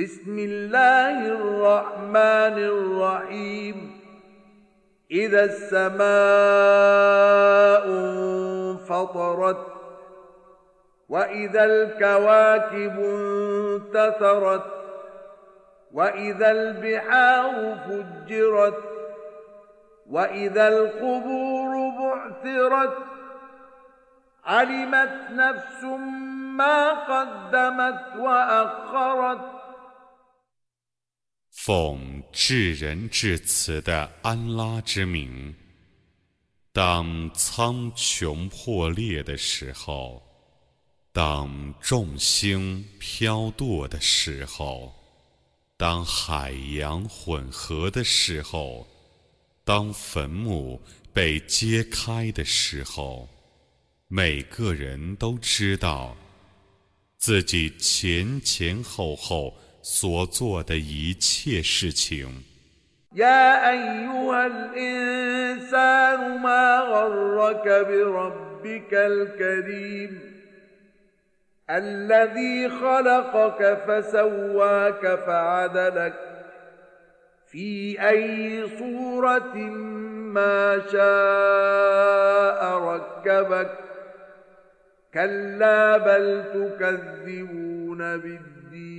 بسم الله الرحمن الرحيم. إذا السماء انفطرت وإذا الكواكب انتثرت وإذا البحار فجرت وإذا القبور بعثرت علمت نفس ما قدمت وأخرت 奉至仁至慈的安拉之名，当苍穹破裂的时候，当众星飘堕的时候，当海洋混合的时候，当坟墓被揭开的时候，每个人都知道自己前前后后。所做的一切事情。يا أيها الإنسان ما غرك بربك الكريم الذي خلقك فسواك فعدلك في أي صورة ما شاء ركبك كلا بل تكذبون بالدين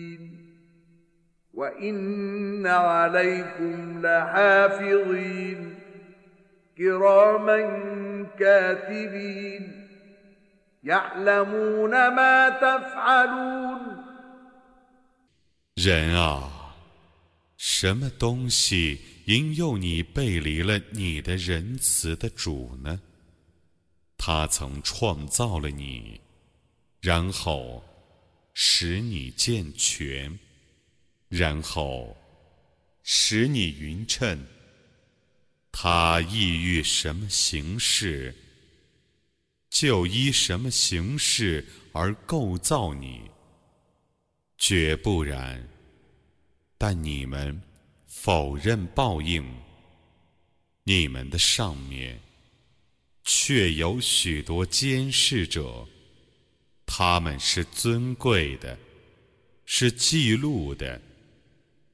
وإن عليكم لحافظين كراما كاتبين يعلمون ما تفعلون 人啊，什么东西引诱你背离了你的仁慈的主呢？他曾创造了你，然后使你健全。 然后使你匀称，他意欲什么形式，就依什么形式而构造你，绝不然。但你们否认报应，你们的上面却有许多监视者，他们是尊贵的，是记录的。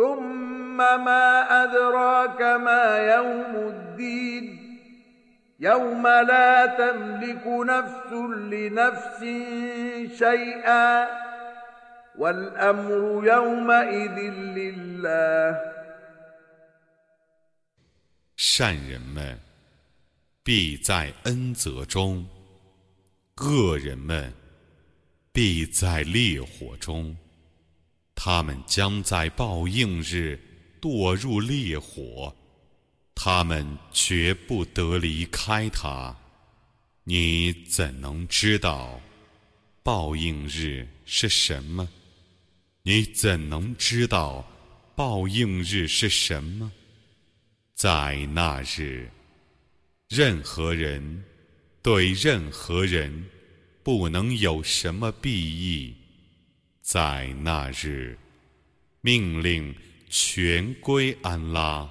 ثم ما أدراك ما يوم الدين يوم لا تملك نفس لنفس شيئا والأمر يومئذ لله 善人们必在恩泽中，恶人们必在烈火中。 他们将在报应日堕入烈火，他们绝不得离开它。你怎能知道报应日是什么？你怎能知道报应日是什么？在那日，任何人对任何人不能有什么裨益。在那日，命令全归安拉。